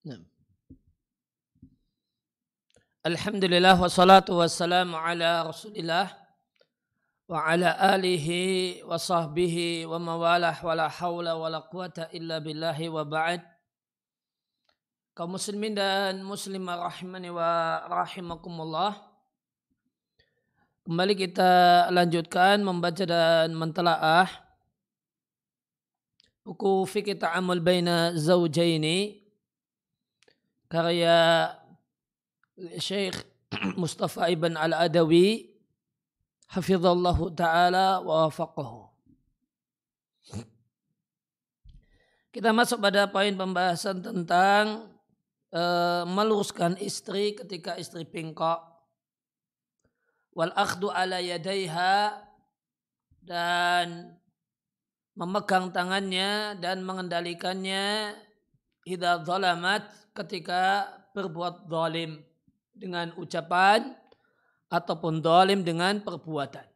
Nah. Alhamdulillah wassalatu wassalamu ala rasulillah wa ala alihi wa sahbihi wa mawalah wa la hawla wa la quwata illa billahi wa ba'd. Kaum muslimin dan muslimah rahimani wa rahimakumullah. Kembali kita lanjutkan membaca dan mentelaah buku fikih ta'amul baina zawjaini karya Syekh Mustafa Ibn Al-Adawi hafizallahu taala wa wafaqahu. Kita masuk pada poin pembahasan tentang uh, meluruskan istri ketika istri bengkok. Wal akhdu ala yadaiha dan memegang tangannya dan mengendalikannya idza zalamat ketika berbuat zalim dengan ucapan ataupun dolim dengan perbuatan.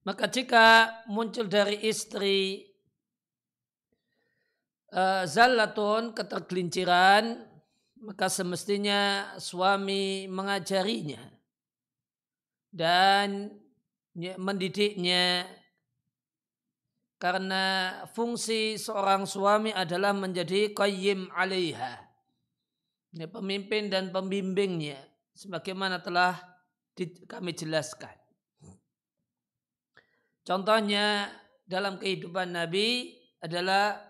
Maka jika muncul dari istri uh, zallatun ketergelinciran, maka semestinya suami mengajarinya dan mendidiknya karena fungsi seorang suami adalah menjadi qayyim alaiha pemimpin dan pembimbingnya sebagaimana telah kami jelaskan. Contohnya dalam kehidupan Nabi adalah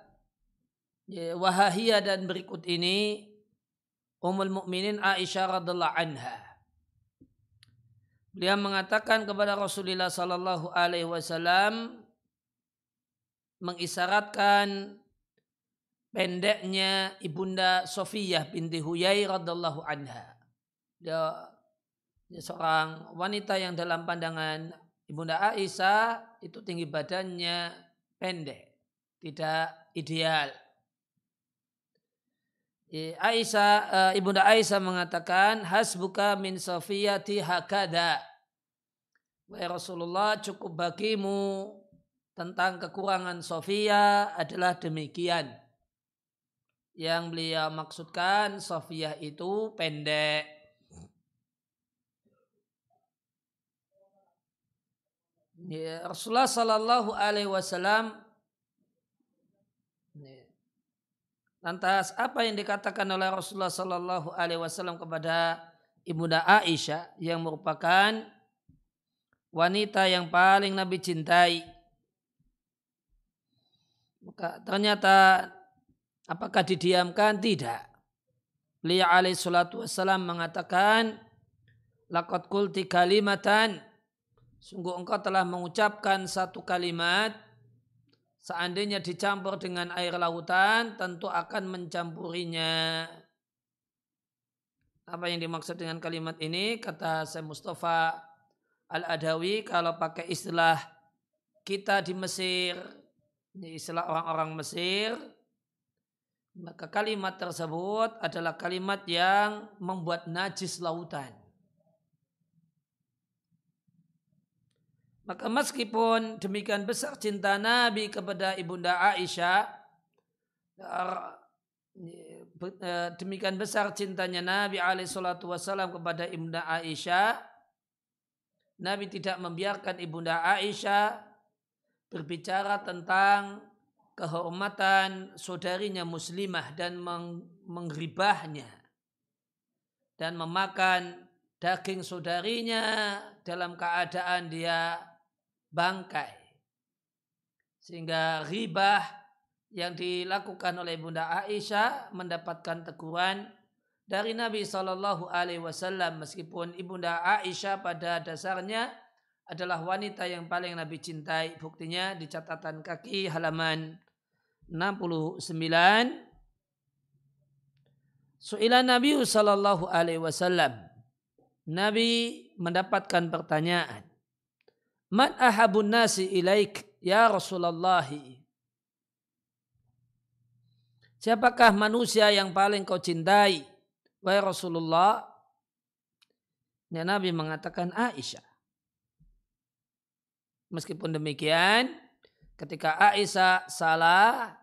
ya, wahahia dan berikut ini Ummul Mukminin Aisyah radhiallahu anha. Beliau mengatakan kepada Rasulullah sallallahu alaihi wasallam mengisyaratkan pendeknya ibunda Sofiyah binti Huyai radhiallahu anha. Dia, dia seorang wanita yang dalam pandangan ibunda Aisyah itu tinggi badannya pendek, tidak ideal. Aisyah, uh, ibunda Aisyah mengatakan hasbuka min Sofiyati hakada. Wahai Rasulullah cukup bagimu tentang kekurangan Sofia adalah demikian yang beliau maksudkan Sofia itu pendek. Ya, Rasulullah Sallallahu Alaihi Wasallam Lantas apa yang dikatakan oleh Rasulullah Sallallahu Alaihi Wasallam kepada ibunda Aisyah yang merupakan wanita yang paling Nabi cintai? Ternyata Apakah didiamkan? Tidak. Beliau alaih salatu wassalam mengatakan, Lakot kulti kalimatan, sungguh engkau telah mengucapkan satu kalimat, seandainya dicampur dengan air lautan, tentu akan mencampurinya. Apa yang dimaksud dengan kalimat ini? Kata saya Mustafa Al-Adawi, kalau pakai istilah kita di Mesir, ini istilah orang-orang Mesir, maka kalimat tersebut adalah kalimat yang membuat najis lautan. Maka meskipun demikian besar cinta Nabi kepada Ibunda Aisyah, demikian besar cintanya Nabi alaihissalatu wassalam kepada Ibunda Aisyah, Nabi tidak membiarkan Ibunda Aisyah berbicara tentang kehormatan saudarinya muslimah dan meng mengribahnya dan memakan daging saudarinya dalam keadaan dia bangkai. Sehingga ribah yang dilakukan oleh Bunda Aisyah mendapatkan teguran dari Nabi Shallallahu Alaihi Wasallam. Meskipun ibunda Aisyah pada dasarnya adalah wanita yang paling Nabi cintai. Buktinya di catatan kaki halaman 69 Su'ilah Nabi sallallahu alaihi wasallam. Nabi mendapatkan pertanyaan Man ahabun nasi ilaik ya Rasulullah? Siapakah manusia yang paling kau cintai wahai Rasulullah? Ya Nabi mengatakan Aisyah Meskipun demikian ketika Aisyah salah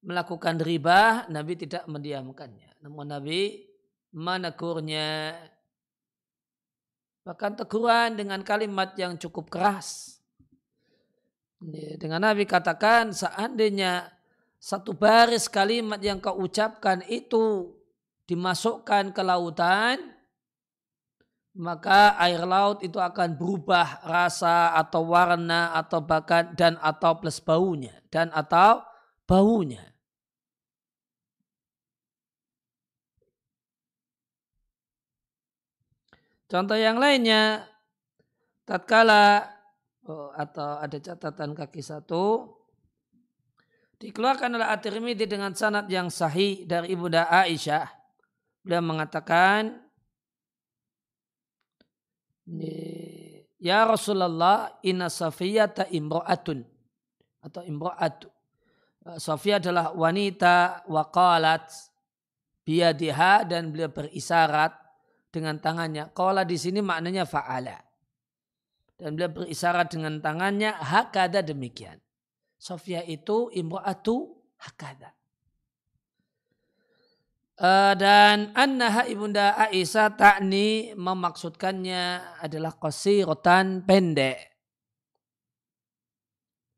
melakukan riba, Nabi tidak mendiamkannya. Namun Nabi menegurnya. Bahkan teguran dengan kalimat yang cukup keras. Dengan Nabi katakan seandainya satu baris kalimat yang kau ucapkan itu dimasukkan ke lautan, maka air laut itu akan berubah rasa atau warna atau bahkan dan atau plus baunya dan atau baunya. Contoh yang lainnya, tatkala oh, atau ada catatan kaki satu, dikeluarkan oleh At-Tirmidzi dengan sanad yang sahih dari Ibunda Aisyah. Beliau mengatakan, Ya Rasulullah, inna safiyata imro'atun. Atau imro'atu. Sofia adalah wanita waqalat biadiha dan beliau berisarat dengan tangannya. Qala di sini maknanya fa'ala. Dan beliau berisarat dengan tangannya hakada demikian. Sofia itu imro'atu hakada. Uh, dan annaha ibunda Aisyah takni memaksudkannya adalah rotan pendek.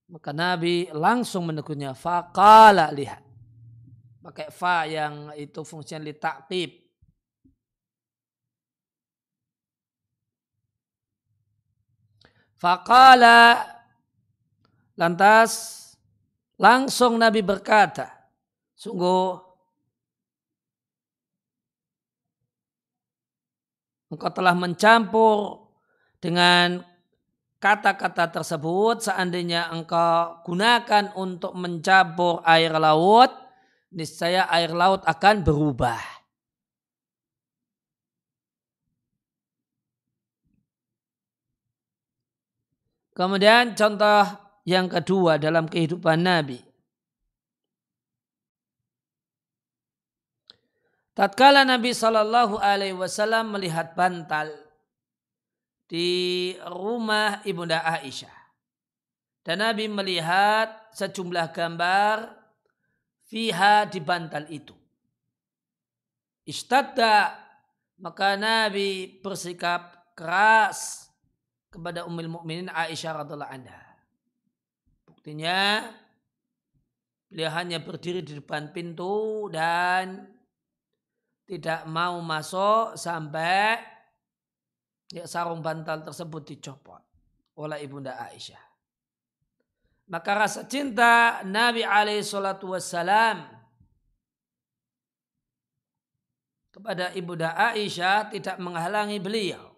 Maka Nabi langsung menegurnya. Faqala lihat. Pakai fa yang itu fungsinya li ta'qib. Faqala lantas langsung Nabi berkata, sungguh engkau telah mencampur dengan kata-kata tersebut seandainya engkau gunakan untuk mencampur air laut, niscaya air laut akan berubah. Kemudian contoh yang kedua dalam kehidupan Nabi. Tatkala Nabi Shallallahu Alaihi Wasallam melihat bantal di rumah ibunda Aisyah, dan Nabi melihat sejumlah gambar fiha di bantal itu. Istadda maka Nabi bersikap keras kepada Ummul Mukminin Aisyah radhiallahu anha. Buktinya beliau hanya berdiri di depan pintu dan tidak mau masuk sampai ya, sarung bantal tersebut dicopot oleh ibunda Aisyah. Maka rasa cinta Nabi alaihi salatu wassalam kepada ibunda Aisyah tidak menghalangi beliau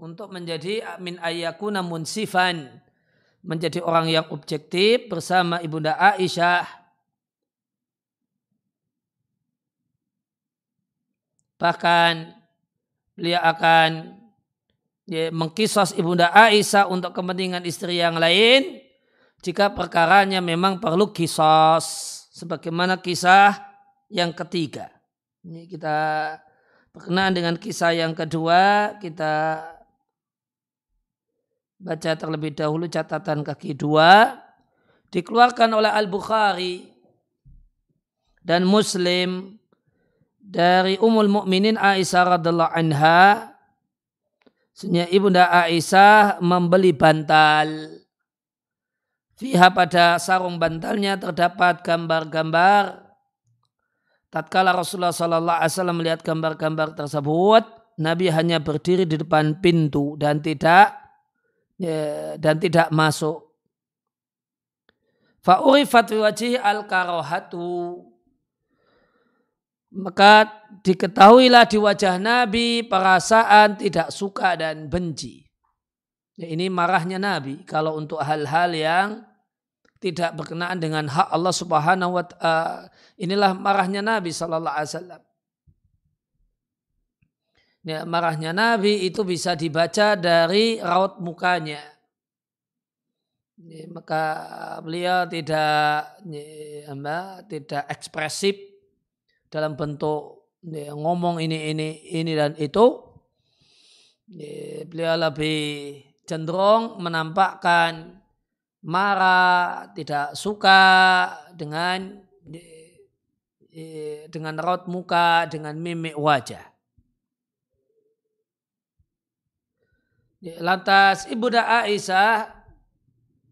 untuk menjadi min ayakuna munsifan menjadi orang yang objektif bersama ibunda Aisyah bahkan beliau akan ya, mengkisos ibunda Aisyah untuk kepentingan istri yang lain jika perkaranya memang perlu kisos sebagaimana kisah yang ketiga. Ini kita berkenaan dengan kisah yang kedua kita baca terlebih dahulu catatan kaki dua. Dikeluarkan oleh Al-Bukhari dan Muslim dari Ummul Mukminin Aisyah radhiallahu anha Sebenarnya ibunda Aisyah membeli bantal. Fiha pada sarung bantalnya terdapat gambar-gambar. Tatkala Rasulullah Sallallahu Alaihi Wasallam melihat gambar-gambar tersebut, Nabi hanya berdiri di depan pintu dan tidak ya, dan tidak masuk. Fa'urifat wajih al-karohatu. Maka diketahuilah di wajah Nabi perasaan tidak suka dan benci. Ya, ini marahnya Nabi kalau untuk hal-hal yang tidak berkenaan dengan hak Allah Subhanahu wa taala. Inilah marahnya Nabi sallallahu alaihi wasallam ya, marahnya Nabi itu bisa dibaca dari raut mukanya. Ya, maka beliau tidak ya, tidak ekspresif dalam bentuk ya, ngomong ini ini ini dan itu. Ya, beliau lebih cenderung menampakkan marah, tidak suka dengan dengan raut muka, dengan mimik wajah. Lantas Ibunda Aisyah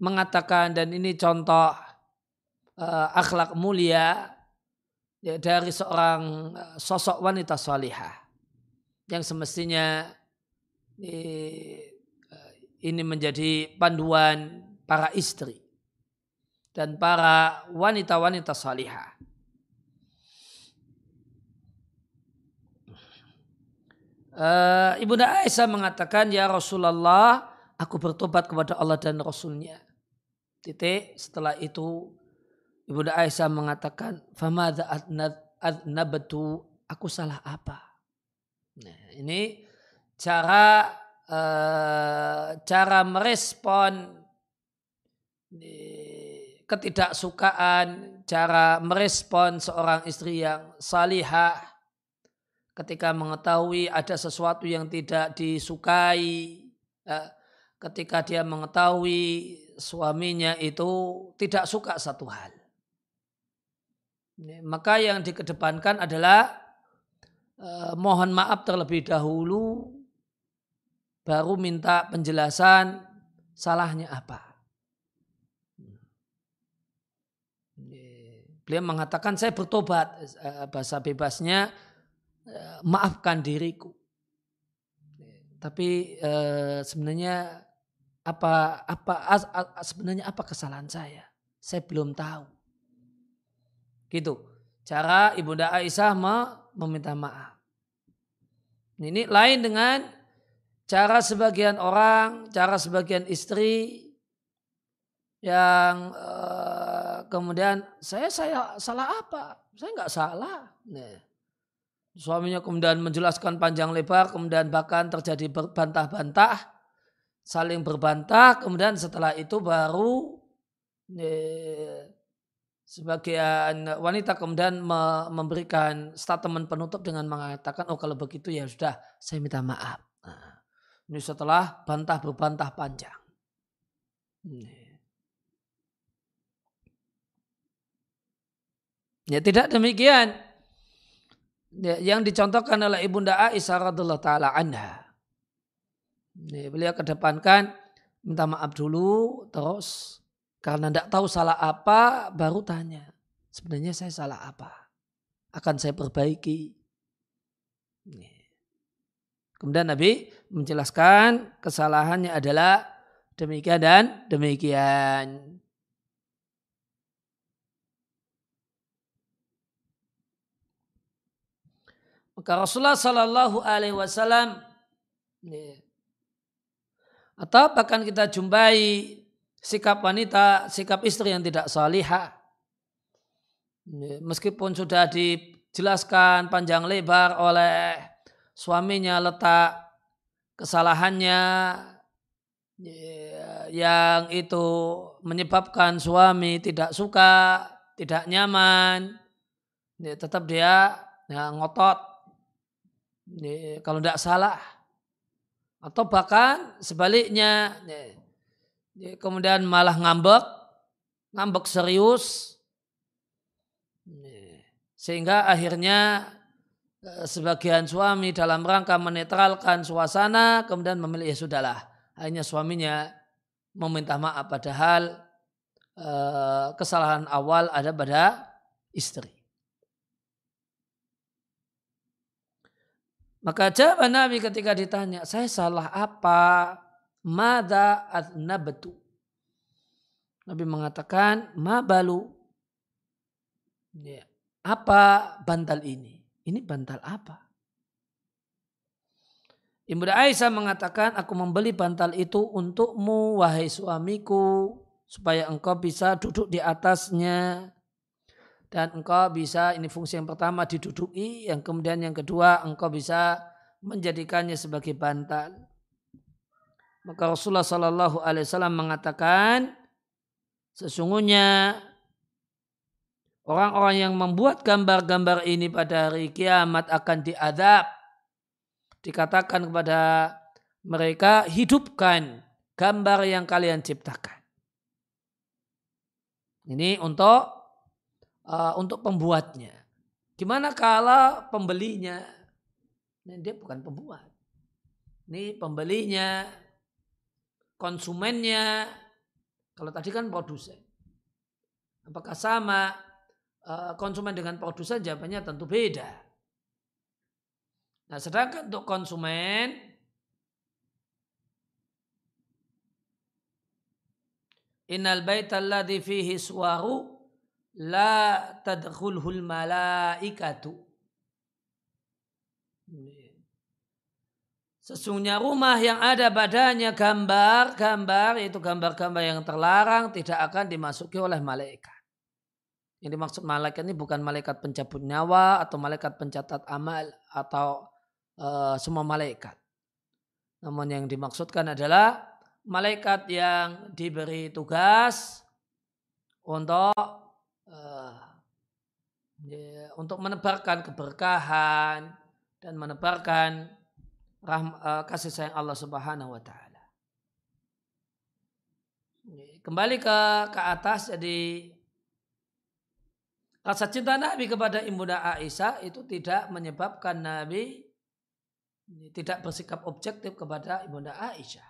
mengatakan dan ini contoh uh, akhlak mulia ya, dari seorang eh, sosok wanita salihah yang semestinya eh, ini menjadi panduan para istri dan para wanita-wanita salihah. Ibunda Aisyah mengatakan, Ya Rasulullah, aku bertobat kepada Allah dan Rasulnya. Titik, setelah itu Ibunda Aisyah mengatakan, Famadha adnabatu, aku salah apa? Nah, ini cara uh, cara merespon ketidaksukaan, cara merespon seorang istri yang salihah, ketika mengetahui ada sesuatu yang tidak disukai, ya, ketika dia mengetahui suaminya itu tidak suka satu hal. Maka yang dikedepankan adalah eh, mohon maaf terlebih dahulu, baru minta penjelasan salahnya apa. Beliau mengatakan saya bertobat eh, bahasa bebasnya Eh, maafkan diriku. Tapi eh, sebenarnya apa apa sebenarnya apa kesalahan saya? Saya belum tahu. Gitu. Cara Ibunda Aisyah meminta maaf. Ini lain dengan cara sebagian orang, cara sebagian istri yang uh, kemudian saya saya salah apa? Saya nggak salah. Nah, Suaminya kemudian menjelaskan panjang lebar, kemudian bahkan terjadi berbantah-bantah, saling berbantah, kemudian setelah itu baru eh, sebagian wanita kemudian memberikan statement penutup dengan mengatakan, oh kalau begitu ya sudah, saya minta maaf. Nah, ini setelah bantah berbantah panjang. Ya tidak demikian. Ya, yang dicontohkan oleh Ibunda Aisyah radhiallahu taala anha. Ya, beliau kedepankan minta maaf dulu terus karena tidak tahu salah apa baru tanya sebenarnya saya salah apa akan saya perbaiki. Kemudian Nabi menjelaskan kesalahannya adalah demikian dan demikian. Maka Rasulullah Sallallahu Alaihi Wasallam atau bahkan kita jumpai sikap wanita, sikap istri yang tidak salihah. Ya, meskipun sudah dijelaskan panjang lebar oleh suaminya letak kesalahannya ya, yang itu menyebabkan suami tidak suka, tidak nyaman, tetap dia ngotot kalau tidak salah atau bahkan sebaliknya kemudian malah ngambek ngambek serius. Sehingga akhirnya e, sebagian suami dalam rangka menetralkan suasana kemudian memilih ya sudahlah. Akhirnya suaminya meminta maaf padahal e, kesalahan awal ada pada istri. Maka jawab Nabi ketika ditanya, saya salah apa? Mada adnabtu. Nabi mengatakan, ma balu. Ya. Apa bantal ini? Ini bantal apa? Ibunda Aisyah mengatakan, aku membeli bantal itu untukmu, wahai suamiku, supaya engkau bisa duduk di atasnya dan engkau bisa ini fungsi yang pertama diduduki, yang kemudian yang kedua engkau bisa menjadikannya sebagai bantal. Maka Rasulullah Shallallahu Alaihi Wasallam mengatakan sesungguhnya orang-orang yang membuat gambar-gambar ini pada hari kiamat akan diadab. Dikatakan kepada mereka hidupkan gambar yang kalian ciptakan. Ini untuk uh, untuk pembuatnya. Gimana kalau pembelinya? Ini dia bukan pembuat. Ini pembelinya, konsumennya. Kalau tadi kan produsen. Apakah sama uh, konsumen dengan produsen? Jawabannya tentu beda. Nah, sedangkan untuk konsumen Innal fihi suwaru la tadkhulhul malaikatu. Sesungguhnya rumah yang ada badannya gambar-gambar, itu gambar-gambar yang terlarang tidak akan dimasuki oleh malaikat. Yang dimaksud malaikat ini bukan malaikat pencabut nyawa atau malaikat pencatat amal atau uh, semua malaikat. Namun yang dimaksudkan adalah malaikat yang diberi tugas untuk ya, untuk menebarkan keberkahan dan menebarkan rahm, uh, kasih sayang Allah Subhanahu wa taala. Kembali ke ke atas jadi rasa cinta Nabi kepada Ibunda Aisyah itu tidak menyebabkan Nabi tidak bersikap objektif kepada Ibunda Aisyah.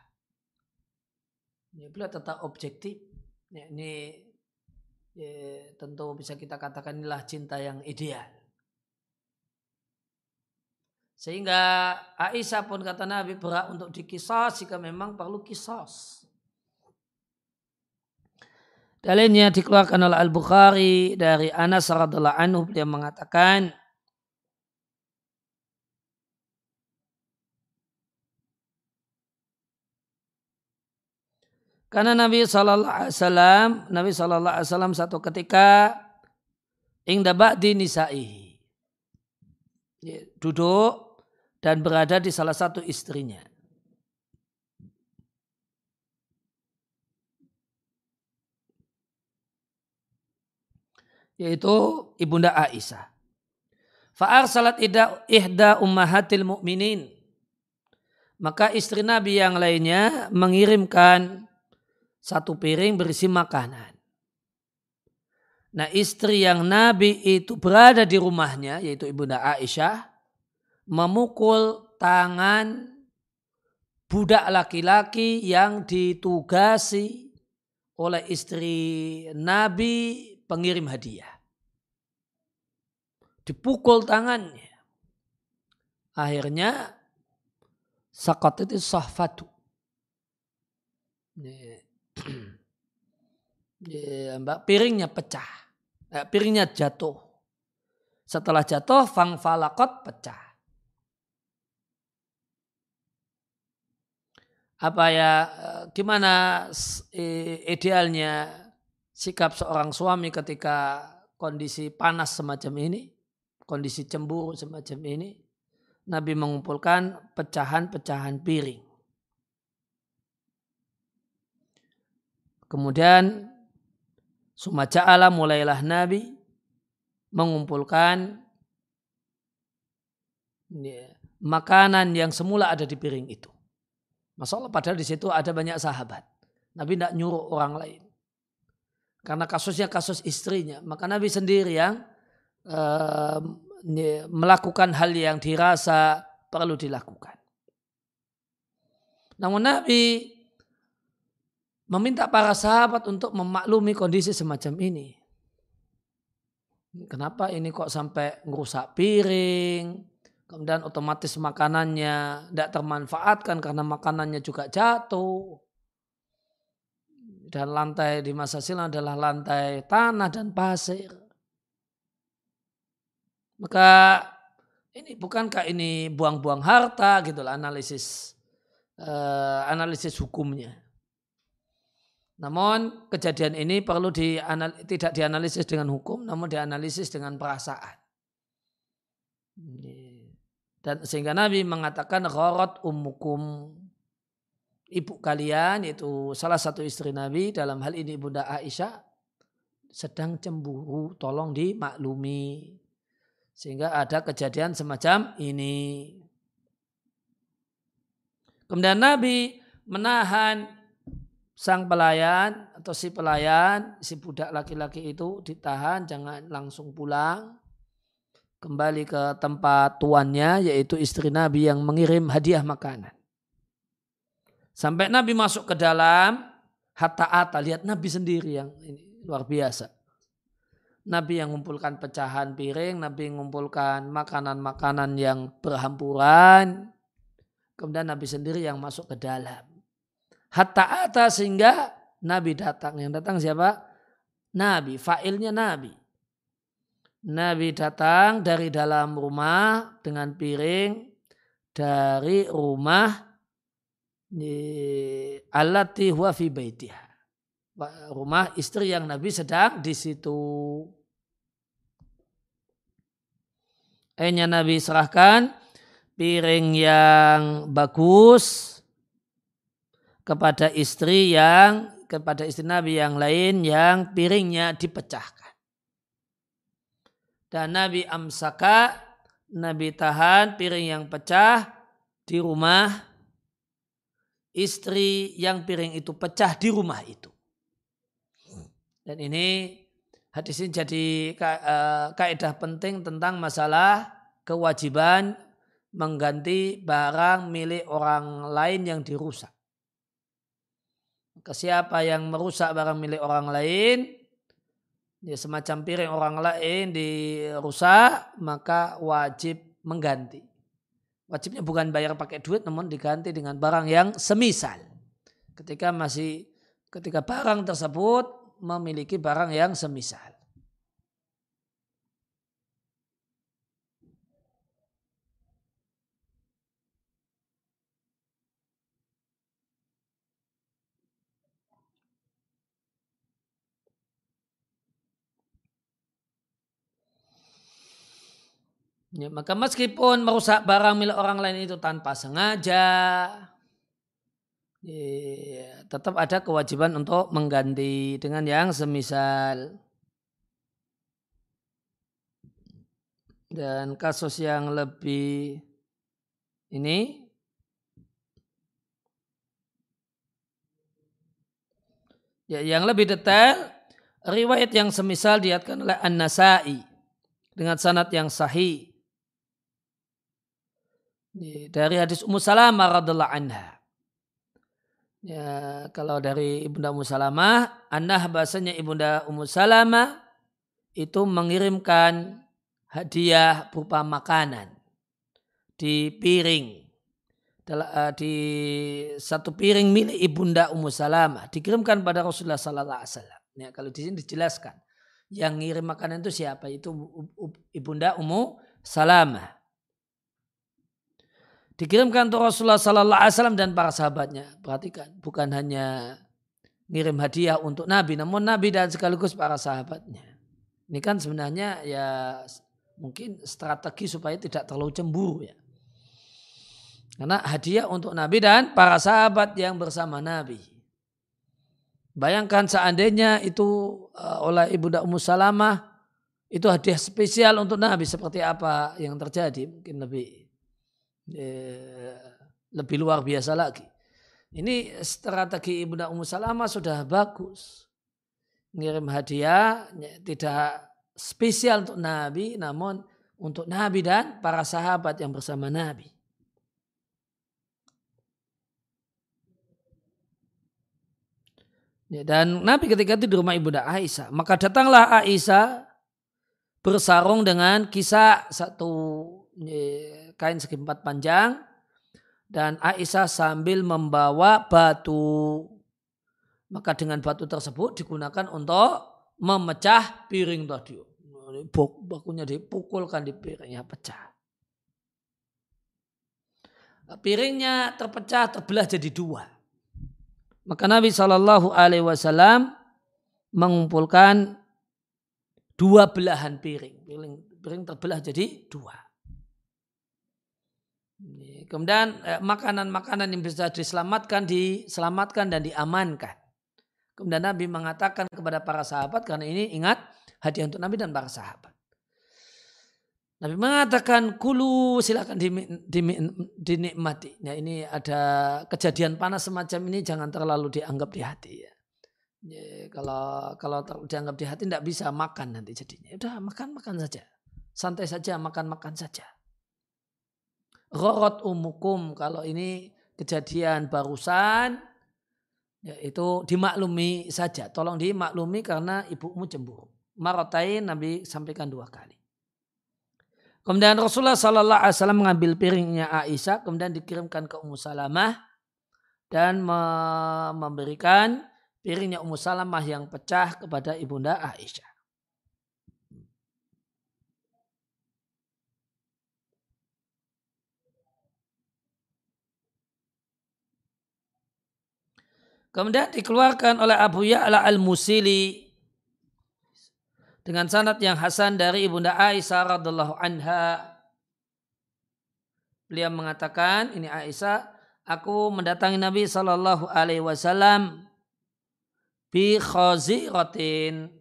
Ya, beliau tetap objektif. Ya, ini ya, tentu bisa kita katakan inilah cinta yang ideal. Sehingga Aisyah pun kata Nabi berat untuk dikisos jika memang perlu kisos. Dalilnya dikeluarkan oleh Al-Bukhari dari Anas radhiallahu anhu beliau mengatakan Karena Nabi Shallallahu Alaihi Wasallam, Nabi Shallallahu Alaihi Wasallam satu ketika ingda ba'di nisaihi. Ya, duduk dan berada di salah satu istrinya. Yaitu Ibunda Aisyah. Fa'ar salat ihda ummahatil mu'minin. Maka istri Nabi yang lainnya mengirimkan satu piring berisi makanan. Nah istri yang Nabi itu berada di rumahnya yaitu Ibunda Aisyah memukul tangan budak laki-laki yang ditugasi oleh istri Nabi pengirim hadiah. Dipukul tangannya. Akhirnya sakat itu sahfatu. mbak piringnya pecah eh, piringnya jatuh setelah jatuh fang falakot pecah apa ya eh, gimana idealnya sikap seorang suami ketika kondisi panas semacam ini kondisi cemburu semacam ini Nabi mengumpulkan pecahan-pecahan piring Kemudian Sumaja'ala mulailah Nabi mengumpulkan ya, makanan yang semula ada di piring itu. Masalah padahal di situ ada banyak sahabat. Nabi tidak nyuruh orang lain. Karena kasusnya kasus istrinya. Maka Nabi sendiri yang uh, melakukan hal yang dirasa perlu dilakukan. Namun Nabi meminta para sahabat untuk memaklumi kondisi semacam ini. Kenapa ini kok sampai ngerusak piring, kemudian otomatis makanannya tidak termanfaatkan karena makanannya juga jatuh. Dan lantai di masa silam adalah lantai tanah dan pasir. Maka ini bukankah ini buang-buang harta gitu lah analisis uh, analisis hukumnya. Namun kejadian ini perlu dianal, tidak dianalisis dengan hukum, namun dianalisis dengan perasaan. Dan sehingga Nabi mengatakan ghorot ummukum ibu kalian itu salah satu istri Nabi dalam hal ini Bunda Aisyah sedang cemburu, tolong dimaklumi. Sehingga ada kejadian semacam ini. Kemudian Nabi menahan sang pelayan atau si pelayan, si budak laki-laki itu ditahan, jangan langsung pulang. Kembali ke tempat tuannya, yaitu istri Nabi yang mengirim hadiah makanan. Sampai Nabi masuk ke dalam, hatta ata, lihat Nabi sendiri yang ini, luar biasa. Nabi yang mengumpulkan pecahan piring, Nabi mengumpulkan makanan-makanan yang berhampuran. Kemudian Nabi sendiri yang masuk ke dalam. Hatta ata sehingga Nabi datang. Yang datang siapa? Nabi. Failnya Nabi. Nabi datang dari dalam rumah dengan piring dari rumah alati huwa fi baitiha. Rumah istri yang Nabi sedang di situ. Akhirnya Nabi serahkan piring yang bagus, kepada istri yang kepada istri Nabi yang lain yang piringnya dipecahkan. Dan Nabi amsaka, Nabi tahan piring yang pecah di rumah istri yang piring itu pecah di rumah itu. Dan ini hadis ini jadi eh, kaidah penting tentang masalah kewajiban mengganti barang milik orang lain yang dirusak ke siapa yang merusak barang milik orang lain, ya semacam piring orang lain dirusak, maka wajib mengganti. Wajibnya bukan bayar pakai duit, namun diganti dengan barang yang semisal. Ketika masih ketika barang tersebut memiliki barang yang semisal. Ya, maka meskipun merusak barang milik orang lain itu tanpa sengaja, ya, tetap ada kewajiban untuk mengganti dengan yang semisal. Dan kasus yang lebih ini ya, yang lebih detail riwayat yang semisal diatkan oleh An-Nasai dengan sanad yang sahih dari hadis Ummu Salamah radhiallahu anha. Ya, kalau dari Ibunda Ummu Salamah, anah bahasanya Ibunda Ummu Salamah itu mengirimkan hadiah berupa makanan di piring eh, di satu piring milik ibunda Ummu Salamah dikirimkan pada Rasulullah Sallallahu Alaihi Wasallam. Ya, kalau di sini dijelaskan yang ngirim makanan itu siapa? Itu ibunda Ummu Salamah dikirimkan untuk Rasulullah Sallallahu Alaihi Wasallam dan para sahabatnya. Perhatikan, bukan hanya ngirim hadiah untuk Nabi, namun Nabi dan sekaligus para sahabatnya. Ini kan sebenarnya ya mungkin strategi supaya tidak terlalu cemburu ya. Karena hadiah untuk Nabi dan para sahabat yang bersama Nabi. Bayangkan seandainya itu uh, oleh Ibunda Ummu Salamah itu hadiah spesial untuk Nabi seperti apa yang terjadi mungkin lebih Eh, lebih luar biasa lagi. Ini strategi Ibunda Ummu Salamah sudah bagus. Ngirim hadiah tidak spesial untuk Nabi namun untuk Nabi dan para sahabat yang bersama Nabi. Dan Nabi ketika itu di rumah Ibunda Aisyah. Maka datanglah Aisyah bersarung dengan kisah satu kain segi empat panjang dan Aisyah sambil membawa batu. Maka dengan batu tersebut digunakan untuk memecah piring tadi. Bakunya dipukulkan di piringnya pecah. Piringnya terpecah terbelah jadi dua. Maka Nabi Shallallahu Alaihi Wasallam mengumpulkan dua belahan piring. Piring, piring terbelah jadi dua. Kemudian eh, makanan-makanan yang bisa diselamatkan, diselamatkan dan diamankan. Kemudian Nabi mengatakan kepada para sahabat karena ini ingat hadiah untuk Nabi dan para sahabat. Nabi mengatakan kulu silakan dinikmati. Ya, ini ada kejadian panas semacam ini jangan terlalu dianggap di hati ya. ya kalau kalau dianggap di hati tidak bisa makan nanti jadinya. Udah makan makan saja. Santai saja makan makan saja. Rorot umukum kalau ini kejadian barusan ya, itu dimaklumi saja. Tolong dimaklumi karena ibumu cemburu. Marotain Nabi sampaikan dua kali. Kemudian Rasulullah Sallallahu Alaihi Wasallam mengambil piringnya Aisyah, kemudian dikirimkan ke Ummu Salamah dan memberikan piringnya Ummu Salamah yang pecah kepada ibunda Aisyah. Kemudian dikeluarkan oleh Abu Ya'la al-Musili dengan sanad yang hasan dari Ibunda Aisyah radhiallahu anha. Beliau mengatakan, ini Aisyah, aku mendatangi Nabi sallallahu alaihi wasallam bi khaziratin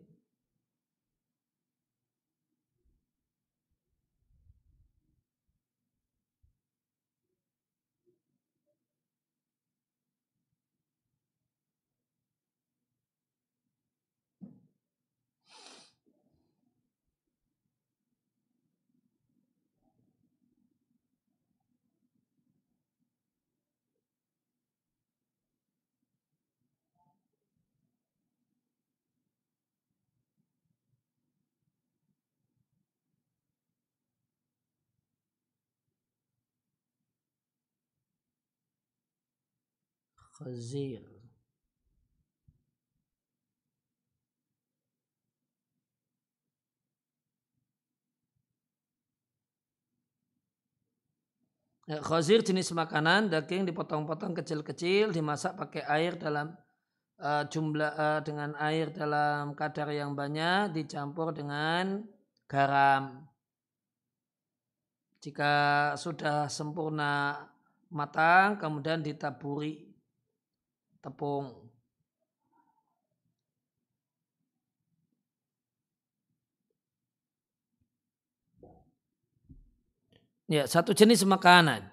Khazir. Ya, khazir jenis makanan daging dipotong-potong kecil-kecil dimasak pakai air dalam uh, jumlah uh, dengan air dalam kadar yang banyak dicampur dengan garam. Jika sudah sempurna matang kemudian ditaburi tepung. Ya, satu jenis makanan.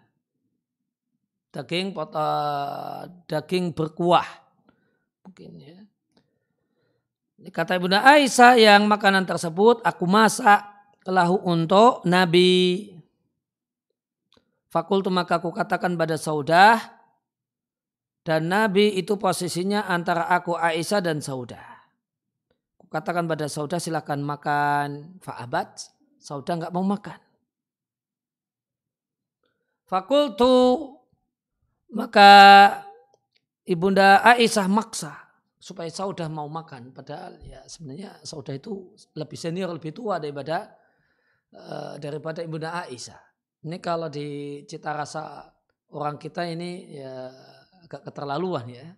Daging potong daging berkuah. Mungkin ya. Kata Ibunda Aisyah yang makanan tersebut aku masak lahu untuk Nabi. Fakultu maka aku katakan pada saudah dan Nabi itu posisinya antara aku Aisyah dan Sauda. Katakan pada Sauda silakan makan fa'abat. Sauda nggak mau makan. Fakultu maka ibunda Aisyah maksa supaya Sauda mau makan. Padahal ya sebenarnya Sauda itu lebih senior, lebih tua daripada uh, daripada ibunda Aisyah. Ini kalau di cita rasa orang kita ini ya agak keterlaluan ya.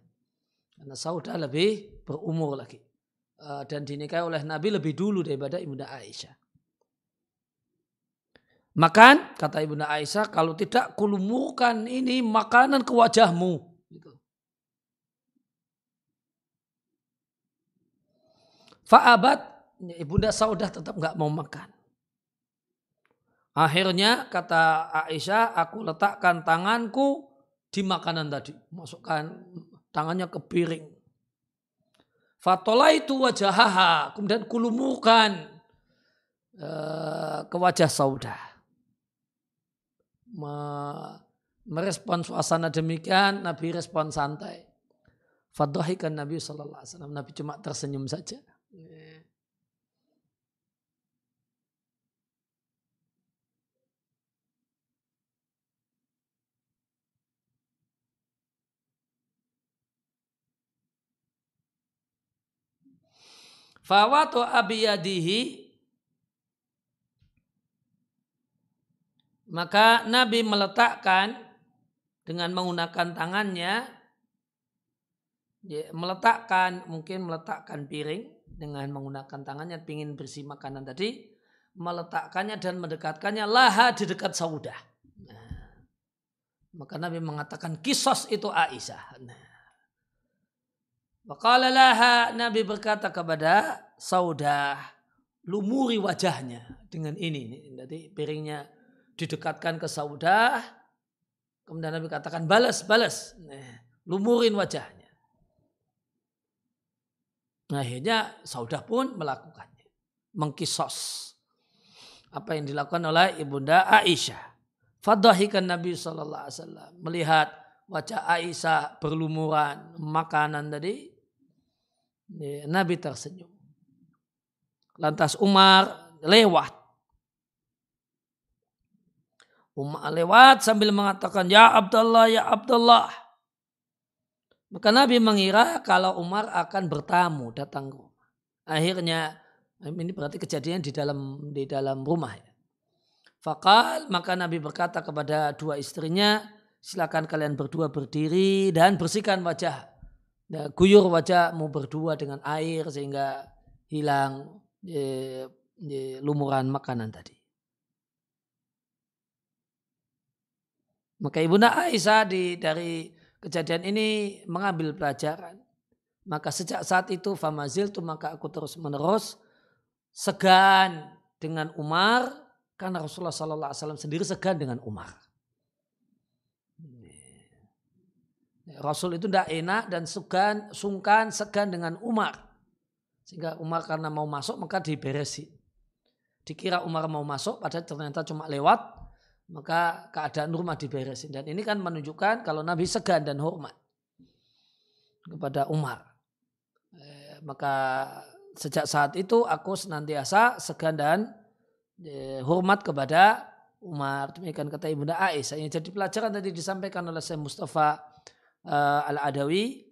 Karena Sauda lebih berumur lagi. Eh, dan dinikahi oleh Nabi lebih dulu daripada Ibunda Aisyah. Makan, kata Ibunda Aisyah, kalau tidak kulumukan ini makanan ke wajahmu. Gitu. Fa'abat, Ibunda Saudah tetap nggak mau makan. Akhirnya kata Aisyah, aku letakkan tanganku di makanan tadi. Masukkan tangannya ke piring. Fatola itu wajahaha. Kemudian kulumukan uh, ke wajah sauda. merespon suasana demikian, Nabi respon santai. Fadhahikan Nabi SAW. Nabi cuma tersenyum saja. Fawatu abiyadihi. Maka Nabi meletakkan dengan menggunakan tangannya ya, meletakkan mungkin meletakkan piring dengan menggunakan tangannya ingin bersih makanan tadi meletakkannya dan mendekatkannya laha di dekat saudah. Nah, maka Nabi mengatakan kisos itu Aisyah. Nah, Wakala laha Nabi berkata kepada Saudah, lumuri wajahnya dengan ini. Jadi piringnya didekatkan ke saudah. Kemudian Nabi katakan balas, balas. Nah, lumurin wajahnya. Nah, akhirnya saudah pun melakukannya. Mengkisos. Apa yang dilakukan oleh ibunda Aisyah. Fadahikan Nabi SAW. Melihat wajah Aisyah berlumuran makanan tadi. Nabi tersenyum. Lantas Umar lewat. Umar lewat sambil mengatakan, Ya Abdullah, Ya Abdullah. Maka Nabi mengira kalau Umar akan bertamu datang ke rumah. Akhirnya ini berarti kejadian di dalam di dalam rumah ya. Fakal maka Nabi berkata kepada dua istrinya, silakan kalian berdua berdiri dan bersihkan wajah. Ya, guyur wajahmu berdua dengan air sehingga hilang ya, ya, lumuran makanan tadi. Maka Ibunda Aisyah di, dari kejadian ini mengambil pelajaran. Maka sejak saat itu famazil tu maka aku terus menerus segan dengan Umar karena Rasulullah Sallallahu Alaihi Wasallam sendiri segan dengan Umar. Rasul itu tidak enak dan segan, sungkan, segan dengan Umar. Sehingga Umar karena mau masuk maka diberesi. Dikira Umar mau masuk padahal ternyata cuma lewat maka keadaan rumah diberesin. Dan ini kan menunjukkan kalau Nabi segan dan hormat kepada Umar. Eh, maka sejak saat itu aku senantiasa segan dan eh, hormat kepada Umar. Demikian kata Ibunda Aisyah. Yang jadi pelajaran tadi disampaikan oleh Syekh Mustafa uh, Al-Adawi.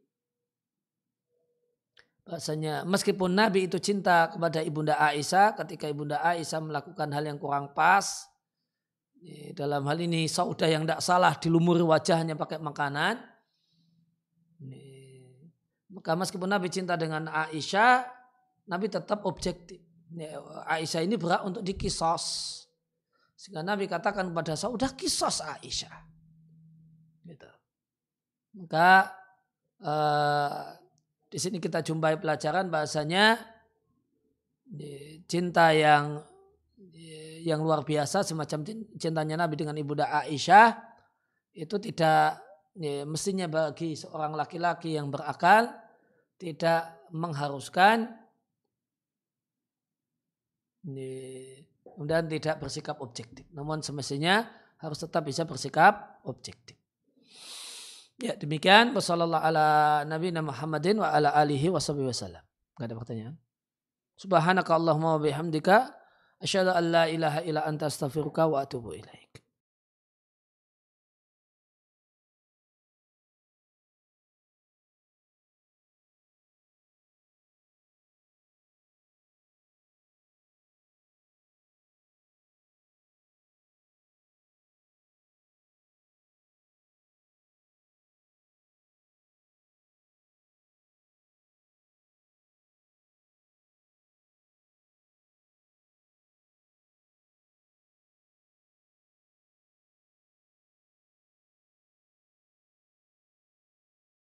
Bahasanya meskipun Nabi itu cinta kepada Ibunda Aisyah ketika Ibunda Aisyah melakukan hal yang kurang pas dalam hal ini saudah yang tidak salah dilumuri wajahnya pakai makanan. Maka meskipun Nabi cinta dengan Aisyah, Nabi tetap objektif. Aisyah ini berhak untuk dikisos. Sehingga Nabi katakan kepada saudah kisos Aisyah. Maka uh, di sini kita jumpai pelajaran bahasanya cinta yang yang luar biasa semacam cintanya Nabi dengan ibunda Aisyah itu tidak ya, mestinya bagi seorang laki-laki yang berakal tidak mengharuskan dan tidak bersikap objektif. Namun semestinya harus tetap bisa bersikap objektif. Ya demikian. Wassalamualaikum ala Nabi Muhammadin wa ala alihi wa wasallam. Gak ada pertanyaan. Subhanaka Allahumma wa bihamdika Asyhadu an la ilaha illa anta astaghfiruka wa atubu ilaik.